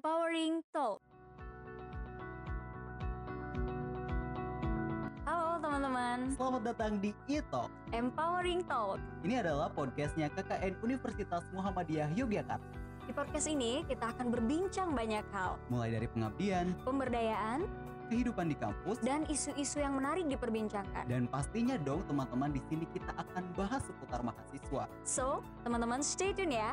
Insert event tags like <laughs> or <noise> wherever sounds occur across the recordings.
Empowering Talk. Halo teman-teman, Selamat datang di e-Talk. Empowering Talk. Ini adalah podcastnya KKN Universitas Muhammadiyah Yogyakarta. Di podcast ini kita akan berbincang banyak hal, Mulai dari pengabdian, pemberdayaan, kehidupan di kampus, dan isu-isu yang menarik diperbincangkan. dan pastinya dong teman-teman di sini kita akan bahas seputar mahasiswa. So, teman-teman stay tune ya.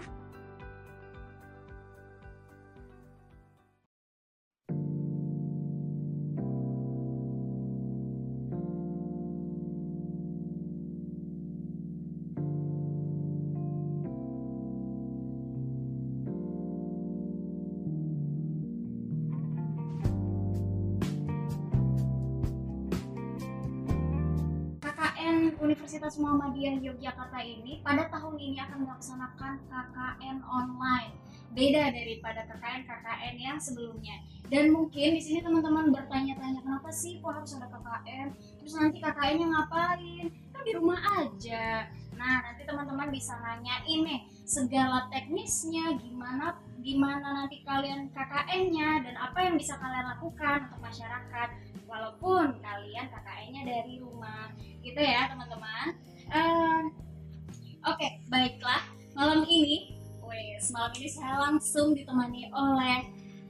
Universitas Muhammadiyah Yogyakarta ini pada tahun ini akan melaksanakan KKN online. Beda daripada KKN-KKN yang sebelumnya. Dan mungkin di sini teman-teman bertanya-tanya kenapa sih kok harus ada KKN? Terus nanti KKN-nya ngapain? Kan di rumah aja. Nah, nanti teman-teman bisa nanyain nih segala teknisnya gimana gimana nanti kalian KKN-nya dan apa yang bisa kalian lakukan untuk masyarakat walaupun kalian KKN-nya dari rumah gitu ya teman-teman. Eh, oke baiklah. Malam ini wes malam ini saya langsung ditemani oleh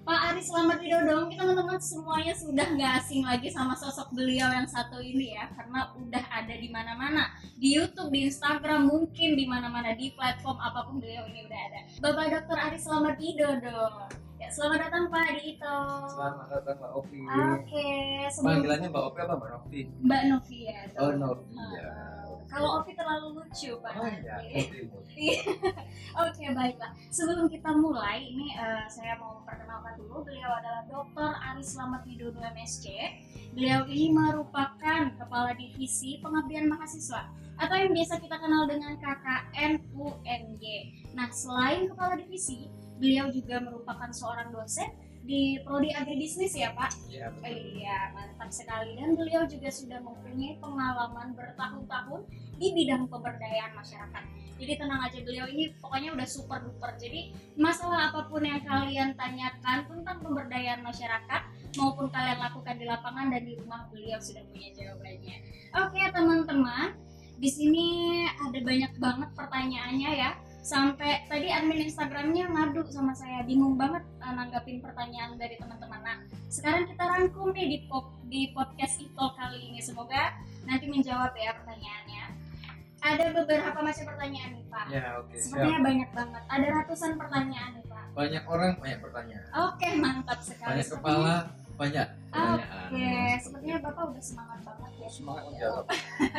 Pak Ari Selamat mungkin teman-teman semuanya sudah nggak asing lagi sama sosok beliau yang satu ini ya karena udah ada di mana-mana. Di YouTube di Instagram mungkin di mana-mana di platform apa pun beliau ini udah ada. Bapak Dr. Ari Selamat ya selamat datang Pak di itu Selamat datang Mbak Ovi. Oke, sebelum Panggilannya Mbak Ovi apa Mbak Novi? Mbak Novia. Oh Novi ya. Kalau Ovi terlalu lucu, Pak. Oh iya. Ovi. <laughs> Oke, baiklah. Sebelum kita mulai, ini eh, saya mau memperkenalkan dulu. Beliau adalah Dr. Ari Slamet Widodo MSc. Beliau ini merupakan Kepala Divisi Pengabdian Mahasiswa atau yang biasa kita kenal dengan KKN UNY. Nah, selain Kepala Divisi, beliau juga merupakan seorang dosen di Prodi Agribisnis ya, Pak? Iya. Iya, mantap sekali. Dan beliau juga sudah mempunyai pengalaman bertahun-tahun di bidang pemberdayaan masyarakat. Jadi tenang aja, beliau ini pokoknya udah super duper. Jadi masalah apa pun yang kalian tanyakan tentang pemberdayaan masyarakat maupun kalian lakukan di lapangan dan di rumah beliau sudah punya jawabannya. Oke teman-teman, di sini ada banyak banget pertanyaannya ya. Sampai tadi admin Instagramnya ngadu sama saya, bingung banget uh, nanggapin pertanyaan dari teman-teman. Nah, sekarang kita rangkum nih di pop, di podcast itu kali ini. Semoga nanti menjawab ya pertanyaannya. Ada beberapa macam pertanyaan nih pak. Ya oke sepertinya siap. banyak banget. Ada ratusan pertanyaan nih pak. Banyak orang banyak pertanyaan. oke mantap sekali. Banyak kepala banyak oke sepertinya bapak udah semangat banget ya Semangat menjawab.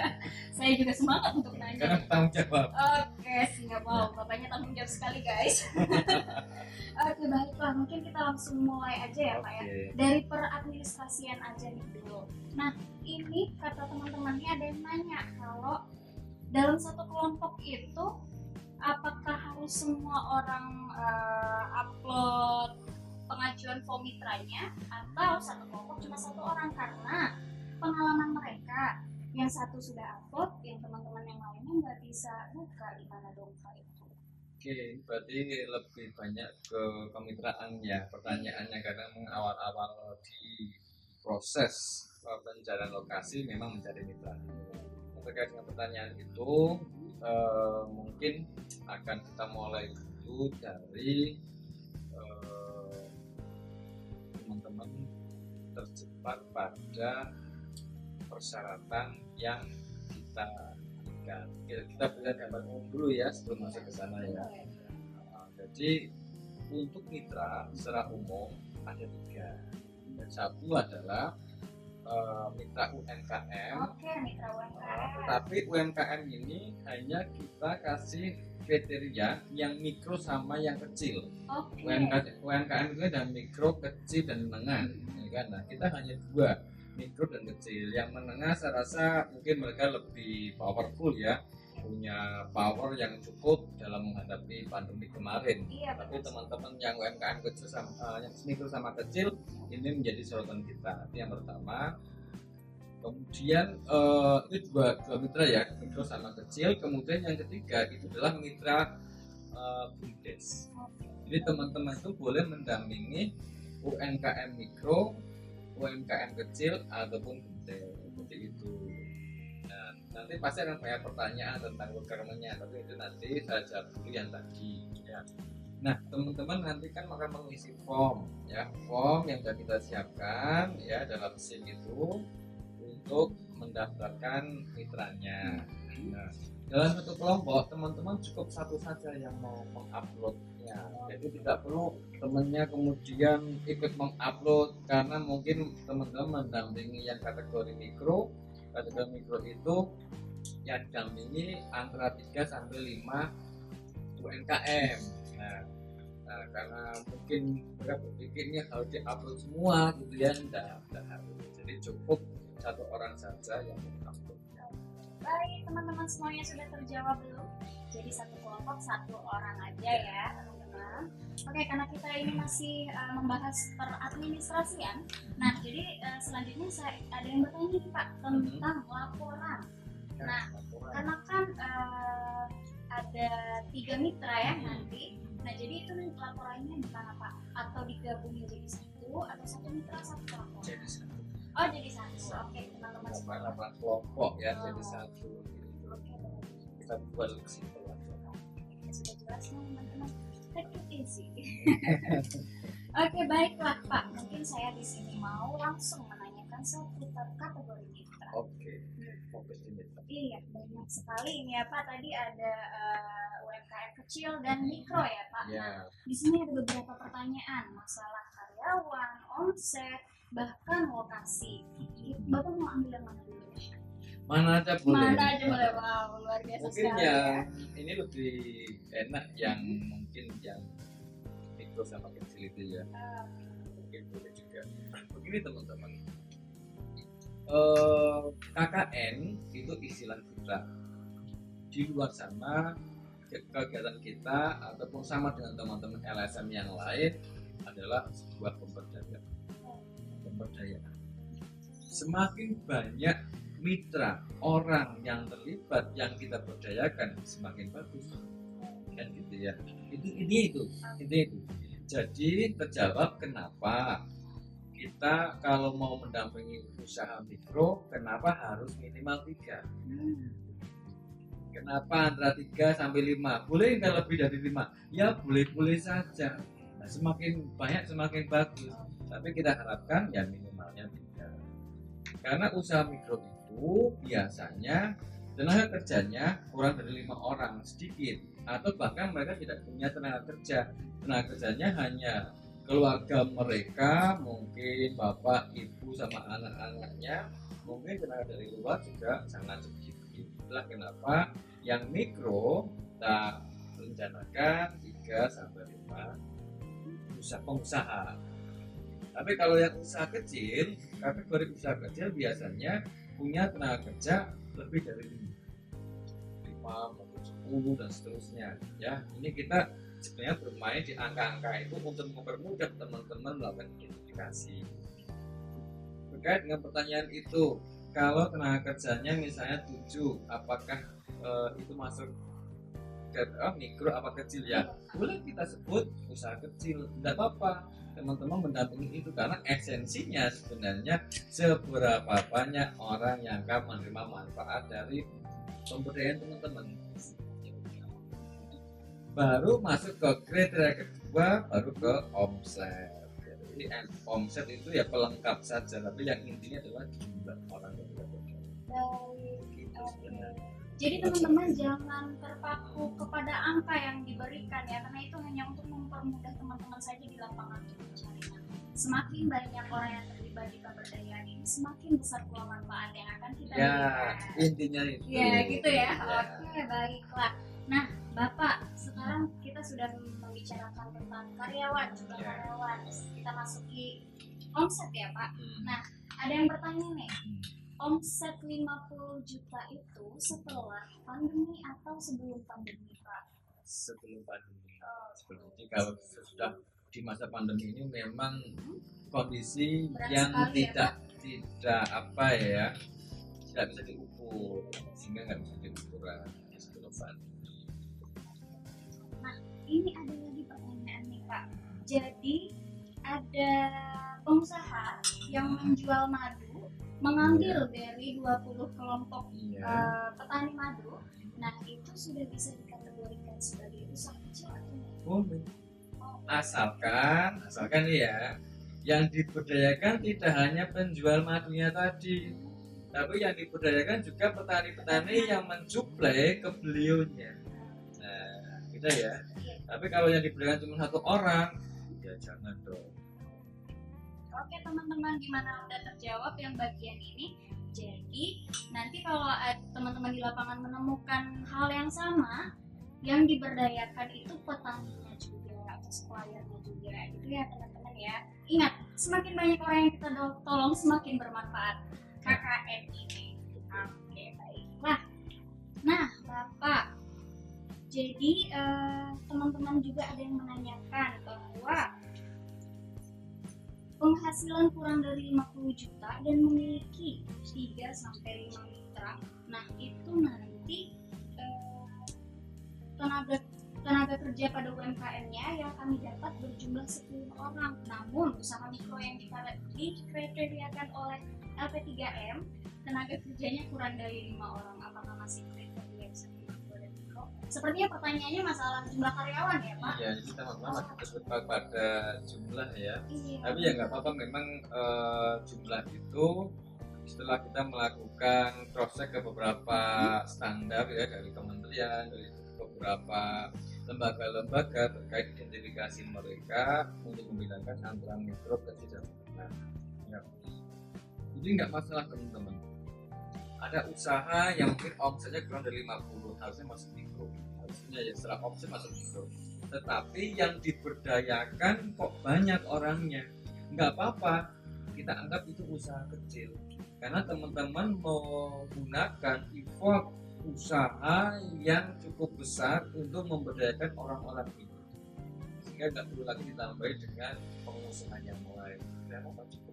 <laughs> saya juga semangat untuk nanya Karena tanggung jawab. Oke, siap. Wow, bapaknya tanggung jawab sekali, guys. <laughs> Oke, baiklah. Mungkin kita langsung mulai aja ya, Pak ya. Dari peradministrasian aja nih dulu. Nah, ini kata teman-temannya ada yang nanya kalau dalam satu kelompok itu apakah harus semua orang eh, upload pengajuan mitranya atau satu kelompok cuma satu orang karena pengalaman mereka yang satu sudah upload, yang teman-teman yang lainnya nggak bisa buka gimana dong Pak itu? Oke, berarti lebih banyak ke kemitraan ya pertanyaannya karena awal-awal di proses eh, pencarian lokasi memang mencari mitra. Terkait dengan pertanyaan itu eh, mungkin akan kita mulai dulu dari terjebak pada persyaratan yang kita berikan. Kita, kita berikan gambar umum dulu ya sebelum masuk ke sana ya. Nah, jadi untuk mitra secara umum ada tiga. Dan satu adalah eh, mitra UMKM, Oke, mitra UMKM. tapi UMKM ini hanya kita kasih kriteria yang mikro sama yang kecil. Oke. UMKM, UMKM itu ada mikro, kecil, dan menengah. ya kan? Nah, kita hanya dua, mikro dan kecil. Yang menengah saya rasa mungkin mereka lebih powerful ya, punya power yang cukup dalam menghadapi pandemi kemarin. Iya, Tapi teman-teman yang UMKM kecil sama eh, yang mikro sama kecil ini menjadi sorotan kita. Itu yang pertama. Kemudian eh, itu dua, dua mitra ya, mikro sama kecil. Kemudian yang ketiga itu adalah mitra eh, BUMDes. Jadi teman-teman itu boleh mendampingi UMKM mikro, UMKM kecil ataupun BUMDes seperti itu. Nah, nanti pasti akan banyak pertanyaan tentang requirement-nya, tapi itu nanti saya jawab dulu yang tadi. Ya. Nah, teman-teman nanti kan akan mengisi form, ya, form yang sudah kita siapkan, ya, dalam SIM itu untuk mendaftarkan mitranya. Nah, dalam satu kelompok teman-teman cukup satu saja yang mau menguploadnya jadi tidak perlu temennya kemudian ikut mengupload karena mungkin teman-teman mendampingi yang kategori mikro. Kategori mikro itu yang didampingi antara 3 sampai 5 UMKM nah, nah karena mungkin mereka berpikirnya harus diupload semua gitu ya tidak harus. Jadi cukup satu orang saja yang menguploadnya Baik, teman-teman semuanya sudah terjawab belum? Jadi satu kelompok satu orang aja ya, teman-teman. Oke, karena kita ini masih uh, membahas peradministrasian. Nah, jadi uh, selanjutnya saya ada yang bertanya nih Pak tentang laporan. Nah, Karena kan uh, ada tiga mitra ya nanti. Nah, jadi itu laporannya gimana Pak? Atau digabungin jadi satu atau satu mitra satu lapor? jadi satu Oh, jadi satu. Oke, teman-teman laporan semua. laporan kelompok ya Oh. jadi satu. Oke, kita buat kesimpulan Oke, sudah jelas teman-teman. Easy. <laughs> Oke, baiklah Pak. Mungkin saya di sini mau langsung menanyakan seputar kategori mitra. oke fokus di mitra Iya, banyak sekali ini ya Pak. Tadi ada eh, UMKM kecil dan mikro ya Pak. Nah, ya di sini ada beberapa pertanyaan masalah karyawan, omset, bahkan lokasi. Bapak mau ambil yang mana dulu? mana aja boleh Mana aja boleh. Wow, luar biasa mungkin sekali ya. ini lebih enak yang mungkin yang mikro sama kecil itu ya Ah, mungkin boleh juga begini teman-teman Eh, KKN itu istilah kita di luar sana ke- kegiatan kita ataupun sama dengan teman-teman LSM yang lain adalah sebuah pemberdayaan pemberdayaan. Semakin banyak mitra orang yang terlibat yang kita berdayakan semakin bagus. Kan gitu ya. Itu ini itu ini itu. Jadi terjawab kenapa kita kalau mau mendampingi usaha mikro kenapa harus minimal tiga? Kenapa antara 3 sampai 5 boleh nggak lebih dari 5 ya boleh-boleh saja. Nah, semakin banyak semakin bagus tapi kita harapkan ya minimalnya tiga. Karena usaha mikro itu biasanya tenaga kerjanya kurang dari lima orang sedikit. Atau bahkan mereka tidak punya tenaga kerja. Tenaga kerjanya hanya keluarga mereka mungkin bapak ibu sama anak-anaknya. Mungkin tenaga dari luar juga sangat sedikit. Itulah kenapa yang mikro kita rencanakan 3 sampai 5 usaha pengusaha tapi kalau yang usaha kecil kategori usaha kecil biasanya punya tenaga kerja lebih dari 5 maupun 10 dan seterusnya ya. Ini kita sebenarnya bermain di angka-angka itu untuk mempermudah teman-teman melakukan identifikasi. Terkait dengan pertanyaan itu kalau tenaga kerjanya misalnya 7 apakah eh, itu masuk ke eh, mikro apa kecil? Ya boleh kita sebut usaha kecil tidak apa-apa teman-teman mendampingi itu karena esensinya sebenarnya seberapa banyak orang yang akan menerima manfaat dari pemberdayaan teman-teman. Baru masuk ke kriteria kedua baru ke omset. Jadi en- omset itu ya pelengkap saja tapi yang intinya adalah jumlah orang yang kita Baik. gitu sebenarnya Jadi teman-teman jangan terpaku kepada angka yang diberikan ya, karena itu hanya untuk mempermudah teman-teman saja di lapangan untuk mencarinya. Semakin banyak orang yang terlibat di pemberdayaan ini, semakin besar pula manfaat yang akan kita ya berikan. intinya itu Ya gitu ya. Ya. Oke baiklah. Nah Bapak sekarang kita sudah membicarakan tentang karyawan juga Ya. karyawan. Kita masuki omset ya Pak. Hmm. Nah, Ada yang bertanya nih, Hmm. Omset 50 juta itu setelah pandemi atau sebelum pandemi Pak? sebelum pandemi. Seperti ini kalau sudah di masa pandemi ini memang kondisi Berat yang sekali ya, tidak tidak apa ya tidak bisa diukur sehingga nggak bisa diukur sebelum pandemi. Nah, ini ada lagi pertanyaan nih Kak. Jadi ada pengusaha yang menjual madu mengambil dari 20 kelompok Iya. eh, petani madu. Nah, itu sudah bisa dikategorikan sebagai usaha kecil atau? Boleh. Asalkan, asalkan nih ya, yang diberdayakan tidak hanya penjual madunya tadi, tapi yang diberdayakan juga petani-petani yang mensuplai ke beliaunya. Nah, gitu ya. Tapi kalau yang diberdayakan cuma satu orang, ya jangan dong. Oke teman-teman gimana udah terjawab yang bagian ini? Jadi nanti kalau teman-teman di lapangan menemukan hal yang sama yang diberdayakan itu petaninya juga atau suppliernya juga gitu ya teman-teman ya. Ingat semakin banyak orang yang kita tolong semakin bermanfaat KKN ini. Oke baiklah. Nah bapak jadi eh, teman-teman juga ada yang menanyakan bahwa penghasilan kurang dari 50 juta dan memiliki 3 sampai 5 mitra. Nah, itu nanti eh, tenaga tenaga kerja pada UMKM-nya yang kami dapat berjumlah 10 orang. Namun, usaha mikro yang dikriteriakan oleh LP3M, tenaga kerjanya kurang dari 5 orang. Apakah masih kriteria Sepertinya pertanyaannya masalah jumlah karyawan ya, Pak? Iya, ini teman-teman masih bersepakat pada jumlah ya. Iya. tapi ya nggak apa-apa memang eh, jumlah itu setelah kita melakukan cross check ke beberapa standar ya dari kementerian dari beberapa lembaga-lembaga terkait identifikasi mereka untuk membedakan antara mikro kecil dan menengah ya. jadi nggak masalah teman-teman ada usaha yang mungkin omsetnya kurang dari 50 harusnya masuk mikro. Harusnya ya setelah omset masuk mikro. Tetapi yang diberdayakan kok banyak orangnya. Nggak apa-apa kita anggap itu usaha kecil. Karena teman-teman menggunakan effort usaha yang cukup besar untuk memberdayakan orang-orang itu. Sehingga nggak perlu lagi ditambahi dengan pengusaha yang cukup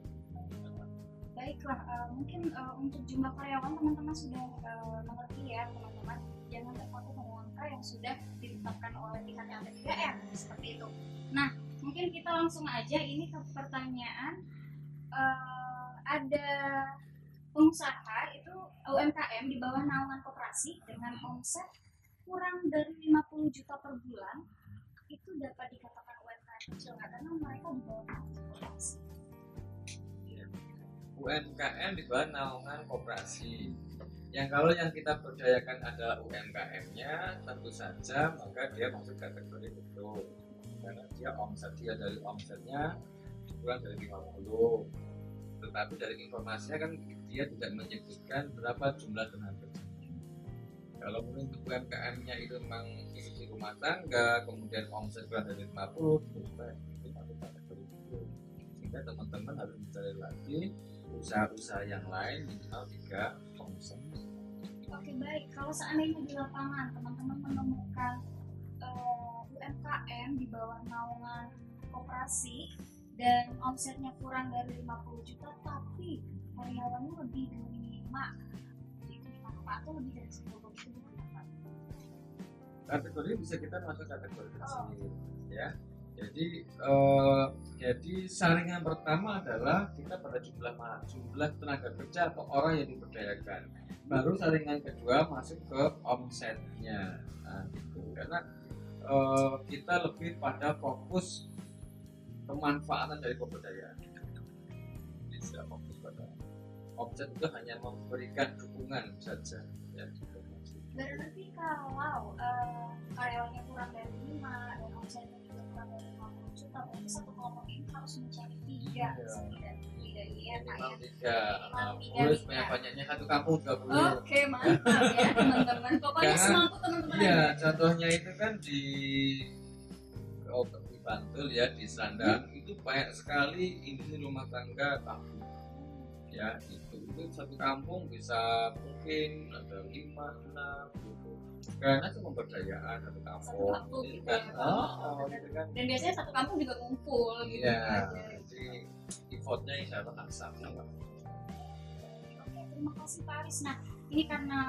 Baiklah, eh, mungkin eh, untuk jumlah karyawan teman-teman sudah eh, mengerti ya teman-teman. Jangan terpaku pada angka yang sudah ditetapkan oleh pihak LP3M seperti itu. Nah, mungkin kita langsung aja ini ke pertanyaan. Eh, ada pengusaha itu UMKM di bawah naungan koperasi dengan omset kurang dari 50 juta per bulan itu dapat dikatakan UMKM kecil karena mereka di bawah koperasi. UMKM di bawah naungan koperasi. Yang kalau yang kita berdayakan adalah UMKM-nya, tentu saja maka dia masuk kategori itu. Karena dia omset dia dari omsetnya kurang dari 50. Tetapi dari informasinya kan dia tidak menyebutkan berapa jumlah tenaga. Kalau untuk UMKM-nya itu memang isi rumah tangga, kemudian omset kurang dari 50, maka itu masuk kategori itu. Sehingga teman-teman harus mencari lagi usaha-usaha yang lain minimal tiga omset. Oke baik, kalau seandainya di lapangan teman-teman menemukan eh, UMKM di bawah naungan koperasi dan omsetnya kurang dari 50 juta tapi karyawannya lebih dari 5 itu gimana Pak? Atau lebih dari 10 itu gimana? Kategori bisa kita masuk kategori kecil, ya. Jadi eh, jadi saringan pertama adalah kita pada jumlah jumlah tenaga kerja atau orang yang diberdayakan. Baru saringan kedua masuk ke omsetnya. Nah, gitu. Karena eh, kita lebih pada fokus pemanfaatan dari pemberdayaan. Jadi tidak fokus pada omset itu hanya memberikan dukungan saja. Ya, gitu. Berarti kalau eh, karyawannya kurang dari 5 dan omsetnya dari 50 juta berarti satu kelompok ini harus mencari tiga Iya. setidaknya ya ya? tiga Minimal tiga tiga. sebanyak banyaknya satu kampung juga boleh Oke mantap ya teman-teman. Pokoknya teman-teman iya contohnya itu kan di oh, di Bantul ya di Sandang itu banyak sekali industri rumah tangga kampung ya itu itu satu kampung bisa mungkin ada lima enam gitu karena itu pemberdayaan satu kampung Satu gitu kan ya, oh, oh, gitu kan. Dan biasanya satu kampung juga ngumpul gitu iya aja. jadi effortnya insya Allah akan sama Oke, terima kasih Pak Aris. Nah, ini karena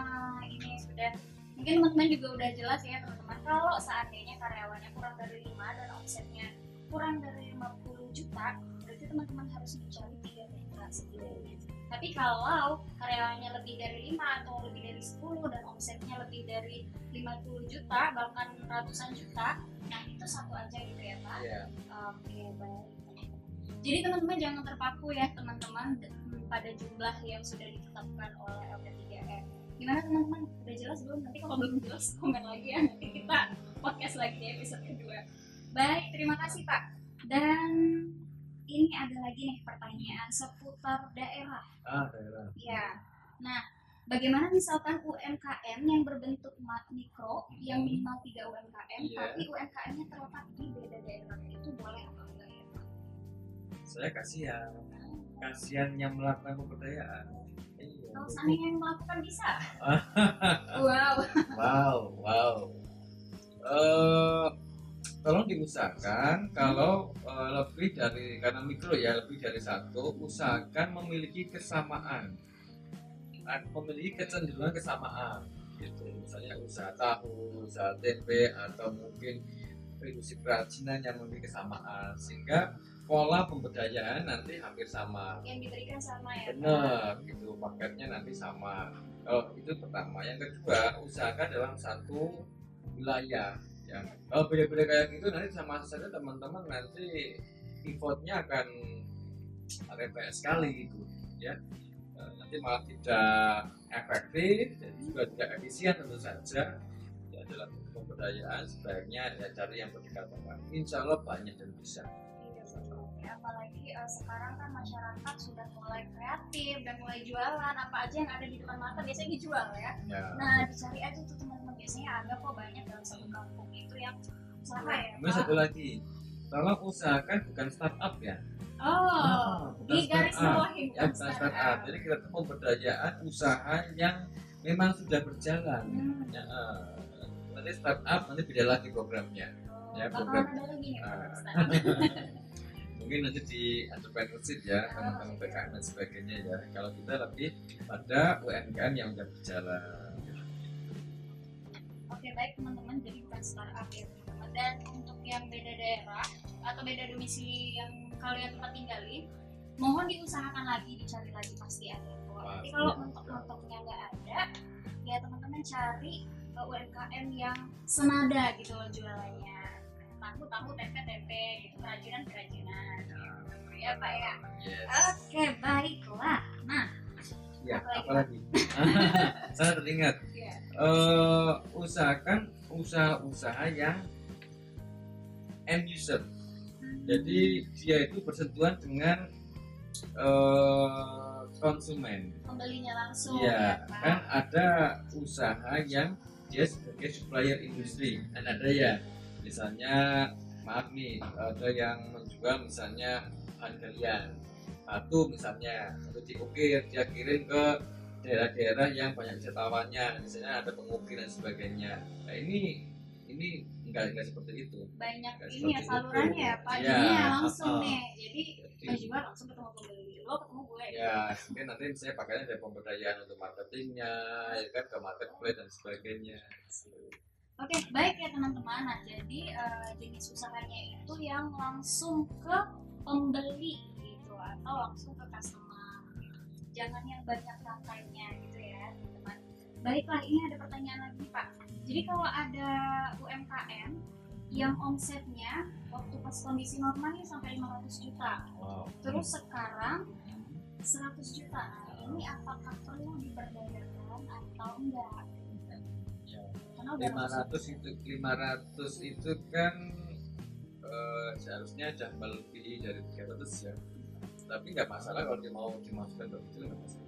ini sudah mungkin teman-teman juga udah jelas ya teman-teman kalau seandainya karyawannya kurang dari 5 dan omsetnya kurang dari 50 juta berarti teman-teman harus mencari tiga mitra setidaknya tapi kalau karyawannya lebih dari 5 atau lebih dari 10 dan omsetnya lebih dari 50 juta bahkan ratusan juta nah itu satu aja gitu ya pak Iya. Oke, baik. Jadi teman-teman jangan terpaku ya teman-teman pada jumlah yang sudah ditetapkan oleh LP3M. Gimana teman-teman? Udah jelas belum? Nanti kalau belum jelas komen lagi ya. Nanti kita podcast lagi di episode kedua. Baik, terima kasih Pak. Dan ini ada lagi nih pertanyaan seputar daerah. Ah, daerah. Ya. Nah, bagaimana misalkan UMKM yang berbentuk mikro yang minimal 3 UMKM Iya. tapi UMKM-nya terletak di beda daerah itu boleh apa enggak ya? Saya kasihan. Kasihan yang melakukan pemberdayaan. Iya. Kalau seandainya yang melakukan bisa. <laughs> wow. Wow, wow. Eh, tolong diusahakan kalau eh, lebih dari karena mikro ya lebih dari satu, usahakan memiliki kesamaan, Ah, memiliki kecenderungan kesamaan, gitu. Misalnya usaha tahu, usaha tempe, atau mungkin industri kerajinan yang memiliki kesamaan, sehingga pola pemberdayaan nanti hampir sama. Yang diberikan sama ya. Benar gitu. Paketnya nanti sama. Kalau itu pertama. Yang kedua usahakan dalam satu wilayah ya. Kalau beda-beda kayak gitu nanti sama saja teman-teman nanti effortnya akan repot sekali gitu ya. Eh, nanti malah tidak efektif dan juga tidak efisien tentu saja. Ya dalam pemberdayaan sebaiknya ya cari yang berdekatan insya Allah banyak dan bisa apalagi eh, sekarang kan masyarakat sudah mulai kreatif dan mulai jualan apa aja yang ada di depan mata biasanya dijual ya. ya Nah, dicari aja tuh teman-teman biasanya ada kok banyak dalam satu kampung itu yang usaha ya. Pak. satu lagi, tolong usahakan bukan startup ya. Oh, bukan di garis bawahi Ya, bukan startup. Jadi kita tuh pemberdayaan usaha yang memang sudah berjalan. Hmm. Ya, eh, nanti startup nanti beda lagi programnya. Ya, Bakalan program. ada lagi nih Ah. <laughs> Mungkin nanti di entrepreneurship ya, teman-teman PKM dan sebagainya ya. Kalau kita lebih pada UMKM yang sudah berjalan. Oke baik teman-teman jadi bukan startup ya teman-teman dan untuk yang beda daerah atau beda domisili yang kalian tempat tinggali mohon diusahakan lagi dicari lagi pasti ada kok. Tapi kalau mentok-mentoknya nggak ada ya teman-teman cari ke UMKM yang senada gitu loh jualannya tahu tahu tempe tempe gitu kerajinan kerajinan gitu. ya pak ya Yes. oke baiklah nah Ya, Apalagi, apa lagi? <laughs> Saya teringat ya eh usahakan usaha-usaha yang end user. Jadi dia itu bersentuhan dengan eh konsumen. pembelinya langsung Iya, ya, Pak. kan ada usaha yang dia sebagai supplier industri dan ada ya misalnya maaf nih ada yang menjual misalnya bahan galian batu misalnya atau diukir dia kirim ke daerah-daerah yang banyak wisatawannya. Misalnya ada pengukir dan sebagainya. Nah ini ini enggak enggak seperti itu. Banyak Nggak ini ya salurannya ya pak. Iya, jadinya langsung nih. Jadi Jadi, menjual langsung ketemu pembeli. Lo ketemu gue. Ya mungkin nanti saya pakainya dari pemberdayaan untuk marketingnya ya kan ke marketplace dan sebagainya oke baik ya teman-teman. Nah jadi eh, jenis usahanya itu yang langsung ke pembeli gitu atau langsung ke customer. Jangan yang banyak rantainya gitu ya teman-teman. Baiklah ini ada pertanyaan lagi pak. Jadi kalau ada UMKM yang omsetnya waktu pas kondisi normal nih sampai 500 juta. Wow. Terus sekarang 100 juta. Nah, ini apakah perlu diberdayakan atau enggak? 500 itu 500 itu kan eh, seharusnya jangan melebihi dari 300 ya. Tapi nggak masalah kalau dia mau dimasukkan ke itu nggak masalah.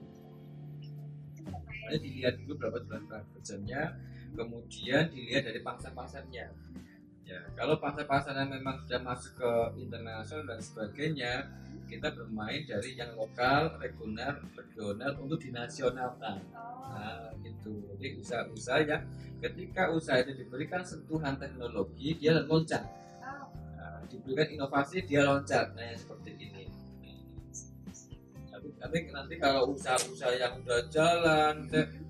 Hanya dilihat dulu berapa jumlah kerjanya kemudian dilihat dari pangsa-pasarnya ya kalau pangsa-pasarnya memang sudah masuk ke internasional dan sebagainya kita bermain dari yang lokal regional regional untuk dinasionalkan Nah, gitu. Jadi usaha-usaha yang ketika usaha itu diberikan sentuhan teknologi, dia loncat. Nah, diberikan inovasi, dia loncat. Nah, seperti ini. Tapi nanti nanti kalau usaha-usaha yang udah jalan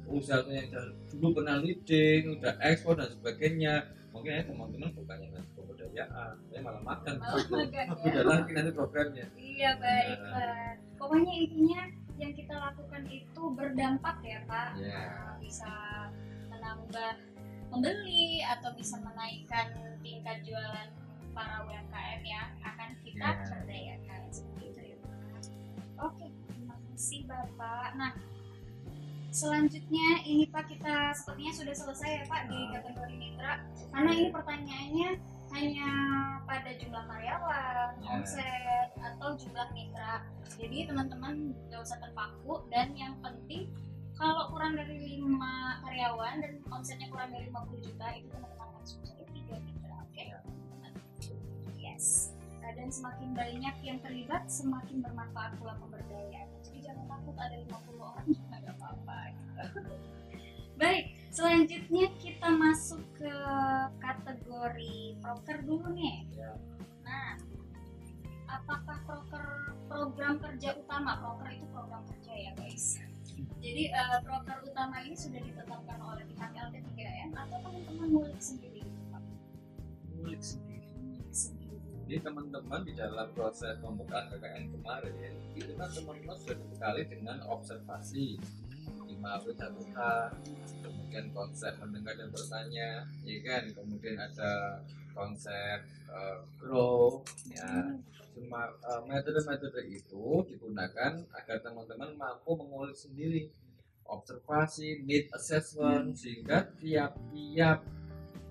usaha yang dulu pernah leading udah ekspor dan sebagainya mungkin ya teman-teman bukannya nanti pemberdayaan saya malah makan Malah makan, <laughs> ya. udah lagi nanti programnya Iya baiklah. Pokoknya intinya yang kita lakukan itu berdampak ya Pak. Iya. Nah, bisa menambah pembeli atau bisa menaikkan tingkat jualan para UMKM yang akan kita Iya. berdayakan seperti itu ya Pak. Oke, terima kasih Bapak. Nah, selanjutnya ini Pak kita sepertinya sudah selesai ya Pak di kategori mitra. Karena ini pertanyaannya hanya pada jumlah karyawan, Ya. omset atau jumlah mitra. Jadi teman-teman nggak usah terpaku dan yang penting kalau kurang dari lima karyawan dan omsetnya kurang dari 50 juta itu teman-teman harus mencari tiga mitra, oke? Yes. Nah, dan semakin banyak yang terlibat, semakin bermanfaat pula pemberdayaan. Jadi jangan takut ada 50 orang Baik, selanjutnya kita masuk ke kategori proker dulu nih. Ya. Nah, apakah proker program kerja utama? Proker itu program kerja ya guys. Jadi eh, proker utama ini sudah ditetapkan oleh pihak LT3M atau teman-teman ngulik sendiri? Ngulik sendiri jadi teman-teman di dalam proses pembukaan KKN kemarin itu kan teman-teman sudah dibekali dengan observasi 5 satu h kemudian konsep mendengar dan bertanya ya kan? Kemudian ada konsep eh, grow ya. Semua eh, metode-metode itu digunakan agar teman-teman mampu mengulik sendiri observasi need assessment sehingga tiap-tiap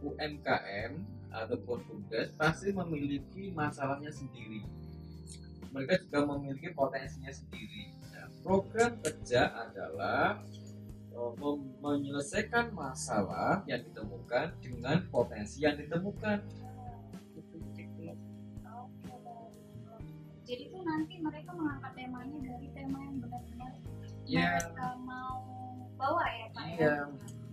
UMKM ataupun BUMDes pasti memiliki masalahnya sendiri. Mereka juga memiliki potensinya sendiri. Nah, program kerja adalah menyelesaikan masalah yang ditemukan dengan potensi yang ditemukan Itu gitu. Baik. Jadi tuh nanti mereka mengangkat temanya dari tema yang benar-benar ya mereka mau bawa ya Pak Iya. ya?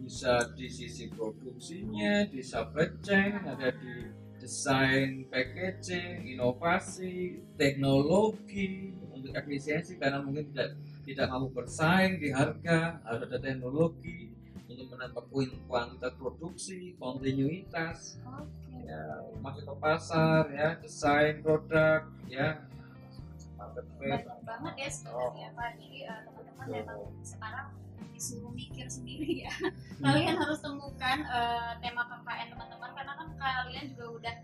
bisa di sisi produksinya, di supply chain, ada di desain packaging, inovasi, teknologi untuk efisiensi karena mungkin tidak tidak mampu bersaing di harga, harus ada teknologi untuk menambah kuin- kuantitas produksi, kontinuitas, Oke. ya, masuk ke pasar, ya, desain produk, ya, banyak banget ya sebenarnya Pak. Jadi eh, teman-teman memang sekarang disuruh mikir sendiri ya. <laughs> kalian harus temukan eh, tema KKN teman-teman karena kan kalian juga udah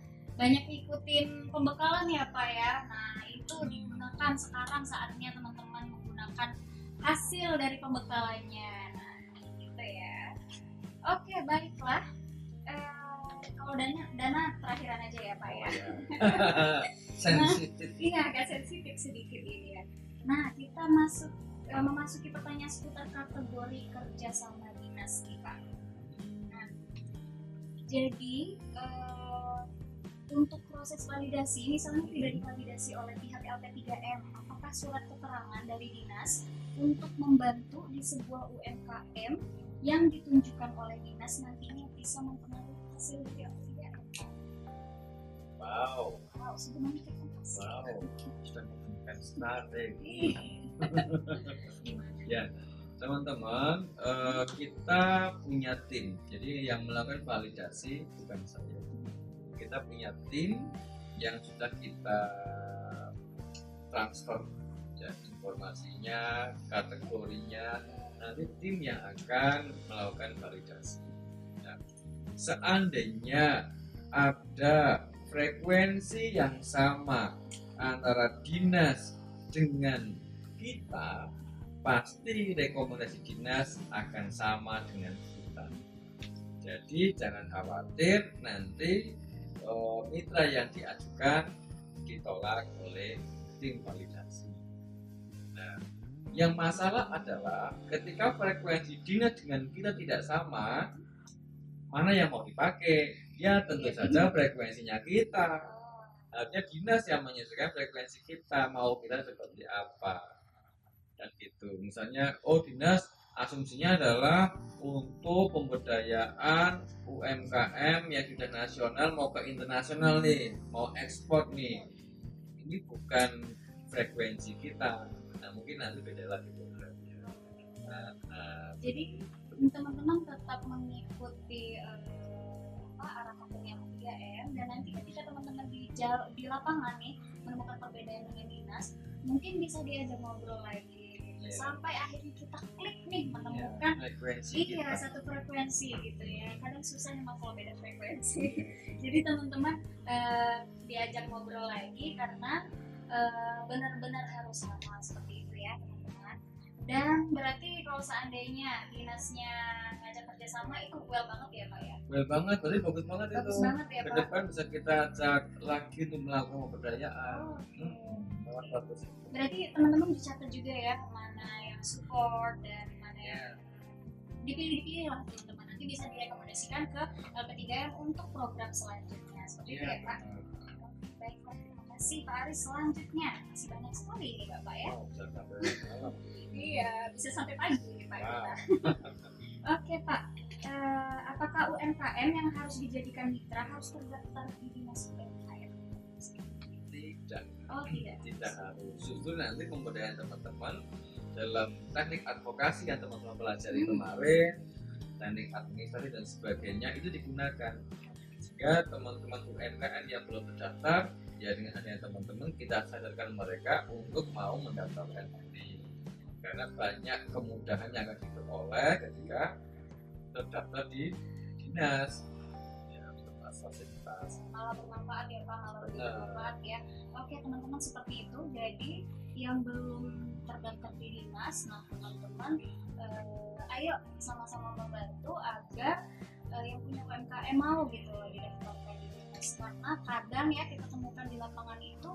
banyak ikutin pembekalan ya Pak ya. Nah itu digunakan sekarang saatnya teman-teman menggunakan hasil dari pembekalannya. Nah gitu ya. Oke baiklah. Eh, kalau dana dana terakhiran aja ya Pak ya. Ya. <laughs> Sensitif. Iya, agak sensitif sedikit ini ya. Nah, kita masuk eh, memasuki pertanyaan seputar kategori kerja sama dinas nih Pak. Nah, jadi eh, untuk proses validasi, misalnya tidak divalidasi oleh pihak LP3M, apakah surat keterangan dari dinas untuk membantu di sebuah UMKM yang ditunjukkan oleh dinas nantinya bisa mempengaruhi hasil dari LP3M? Wow. Wow, sebenarnya kita pasti. Wow, sudah menemukan strategi. Ya, teman-teman, eh, kita punya tim. Jadi yang melakukan validasi bukan saya. Kita punya tim yang sudah kita transfer ya, informasinya, kategorinya. Nanti tim yang akan melakukan validasi. Nah, seandainya ada frekuensi yang sama antara dinas dengan kita pasti rekomendasi dinas akan sama dengan kita jadi jangan khawatir nanti eh, mitra yang diajukan ditolak oleh tim validasi. Nah yang masalah adalah ketika frekuensi dinas dengan kita tidak sama mana yang mau dipakai? Ya tentu Iya. saja frekuensinya kita. Harusnya dinas yang menyesuaikan frekuensi kita mau kita seperti apa? Dan gitu. Misalnya oh dinas asumsinya adalah untuk pemberdayaan UMKM yang sudah nasional mau ke internasional nih mau ekspor nih. Ini bukan frekuensi kita. Nah mungkin nanti beda lagi nah, nah, jadi teman-teman tetap mengikuti eh, apa arah kampanye 3M dan nanti ketika teman-teman di di lapangan nih menemukan perbedaan dengan dinas mungkin bisa diajak ngobrol lagi gitu. Iya. sampai akhirnya kita klik nih ya, menemukan frekuensi iya kita satu frekuensi gitu ya kadang susah emang kalau beda frekuensi <laughs> jadi teman-teman eh, diajak ngobrol lagi karena eh, benar-benar harus sama seperti itu ya teman-teman dan berarti kalau seandainya dinasnya kerjasama itu well banget ya pak ya? Well banget berarti bagus banget bagus itu banget ya ke pak. depan bisa kita ajak lagi untuk melakukan pemberdayaan. Oh, oke. hmm, sangat bagus. Berarti teman-teman dicatat juga ya mana yang support dan mana yang ya. dipilih-dipilih lah teman-teman. Nanti bisa direkomendasikan ke LP3M untuk program selanjutnya. Seperti itu iya ya pak? Baiklah, terima kasih Pak Aris. Selanjutnya, masih banyak sekali ini Bapak ya. oh, Iya, bisa sampai pagi nih Pak. wow. kita. <laughs> Oke Pak, Eh, apakah UMKM yang harus dijadikan mitra harus terdaftar di dinas UMKM? tidak Oh tidak. tidak harus justru nanti pemberdayaan teman-teman dalam teknik advokasi yang teman-teman pelajari Hmm. kemarin teknik administrasi dan sebagainya itu digunakan jika teman-teman UMKM yang belum terdaftar ya dengan adanya teman-teman kita sadarkan mereka untuk mau mendaftarkan diri karena banyak kemudahan yang akan diperoleh ketika terdaftar di dinas ya fasilitas Malah bermanfaat ya Pak, malah bermanfaat ya. Oke teman-teman seperti itu. Jadi yang belum terdaftar di dinas, nah teman-teman eh, ayo sama-sama membantu agar eh, yang punya UMKM mau gitu didaftarkan di dinas. Karena kadang ya kita temukan di lapangan itu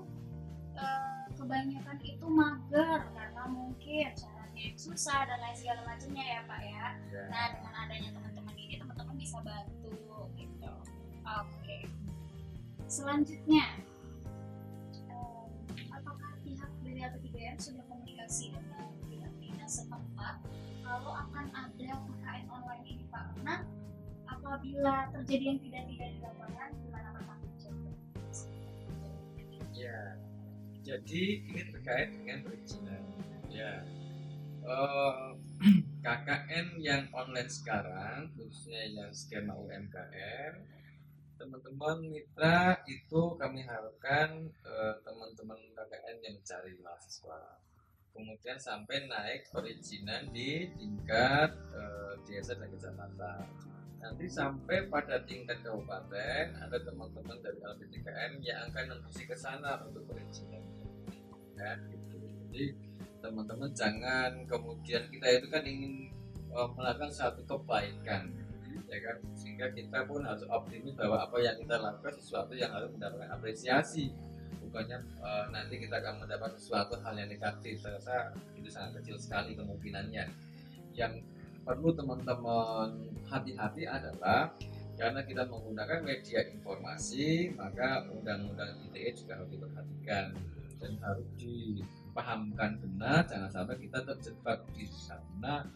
eh, kebanyakan itu mager karena mungkin syaratnya yang susah dan lain segala macamnya ya Pak ya. ya Nah dengan adanya teman-teman ini teman-teman bisa bantu gitu. Oke. Selanjutnya, em, apakah pihak dari LP3M sudah komunikasi dengan pihak dinas setempat kalau akan ada KKN online ini Pak? Karena apabila terjadi yang tidak-tidak di lapangan, gimana jawab? Ya, jadi ini terkait dengan perizinan. Ya, Eh, <clears throat> KKN yang online sekarang, khususnya yang skema UMKM, teman-teman mitra itu kami harapkan eh, teman-teman KKN yang mencari mahasiswa, kemudian sampai naik perizinan di tingkat eh, desa dan kecamatan. Nanti sampai pada tingkat kabupaten ada teman-teman dari LP3M yang akan membersih ke sana untuk perizinan. Ya, gitu. Jadi teman-teman jangan kemudian kita itu kan ingin uh, melakukan satu kebaikan ya kan. Sehingga kita pun harus optimis bahwa apa yang kita lakukan sesuatu yang harus mendapatkan apresiasi. Bukannya uh, nanti kita akan mendapat sesuatu hal yang negatif. Saya rasa itu sangat kecil sekali kemungkinannya. Yang perlu teman-teman hati-hati adalah karena kita menggunakan media informasi maka undang-undang ITE juga harus diperhatikan dan harus dipahamkan benar jangan sampai kita terjebak di sana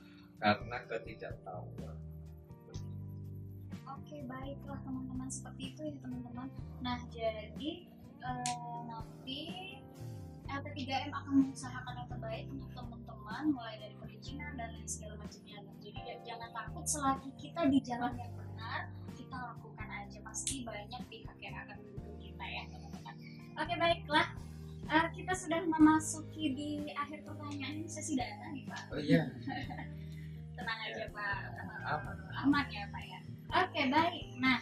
karena ketidaktahuan Oke baiklah teman-teman seperti itu ya teman-teman. Nah jadi eh, nanti LP3M akan mengusahakan yang terbaik untuk teman-teman mulai dari perizinan dan lain segala macamnya. Nah, Jadi j- jangan takut selagi kita di jalan yang benar kita lakukan aja pasti banyak pihak yang akan mendukung kita ya teman-teman. Oke baiklah. Sudah memasuki di akhir pertanyaan sesi data nih Pak. oh iya <laughs> Tenang aja Pak. aman aman ya Pak ya. Oke baik. Nah,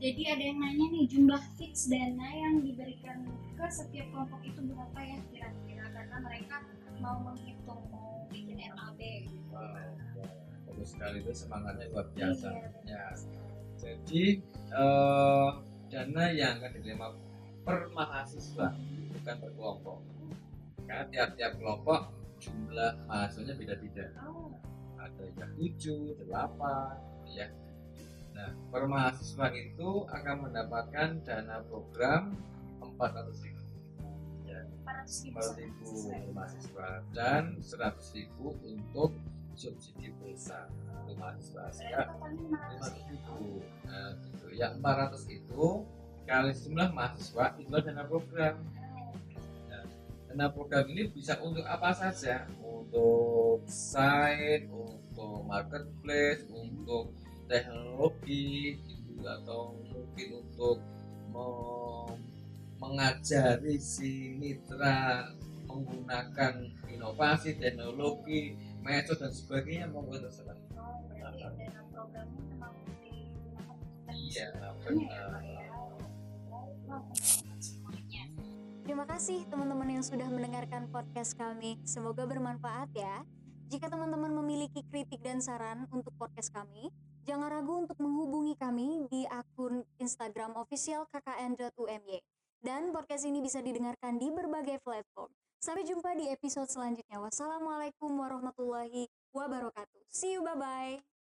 jadi ada yang nanya nih jumlah fix dana yang diberikan ke setiap kelompok itu berapa ya kira-kira karena mereka mau menghitung mau bikin RAB gitu. Wow, bagus sekali itu semangatnya luar biasa Iya, ya jadi eh, dana yang akan diterima per mahasiswa bukan per kelompok karena tiap-tiap kelompok jumlah mahasiswanya beda-beda. Oh, ada yang 7, 8 ya. Nah per mahasiswa itu akan mendapatkan dana program 400 ribu. 400 ribu 400 ribu mahasiswa dan 100 ribu untuk subsidi pulsa untuk mahasiswa. Totalnya 500 500 ribu. nah, gitu. yang 400 itu kali jumlah mahasiswa itulah dana program Dana program ini bisa untuk apa saja, untuk site, untuk marketplace, untuk teknologi, gitu, atau mungkin untuk me- mengajari si mitra menggunakan inovasi, teknologi, metode dan sebagainya monggo terserah. Oh, berarti dana programnya memang Iya, ya, benar. ya. Terima kasih teman-teman yang sudah mendengarkan podcast kami. Semoga bermanfaat ya. Jika teman-teman memiliki kritik dan saran untuk podcast kami, jangan ragu untuk menghubungi kami di akun Instagram official kkn.umy. Dan podcast ini bisa didengarkan di berbagai platform. Sampai jumpa di episode selanjutnya. Wassalamualaikum warahmatullahi wabarakatuh. See you, bye-bye.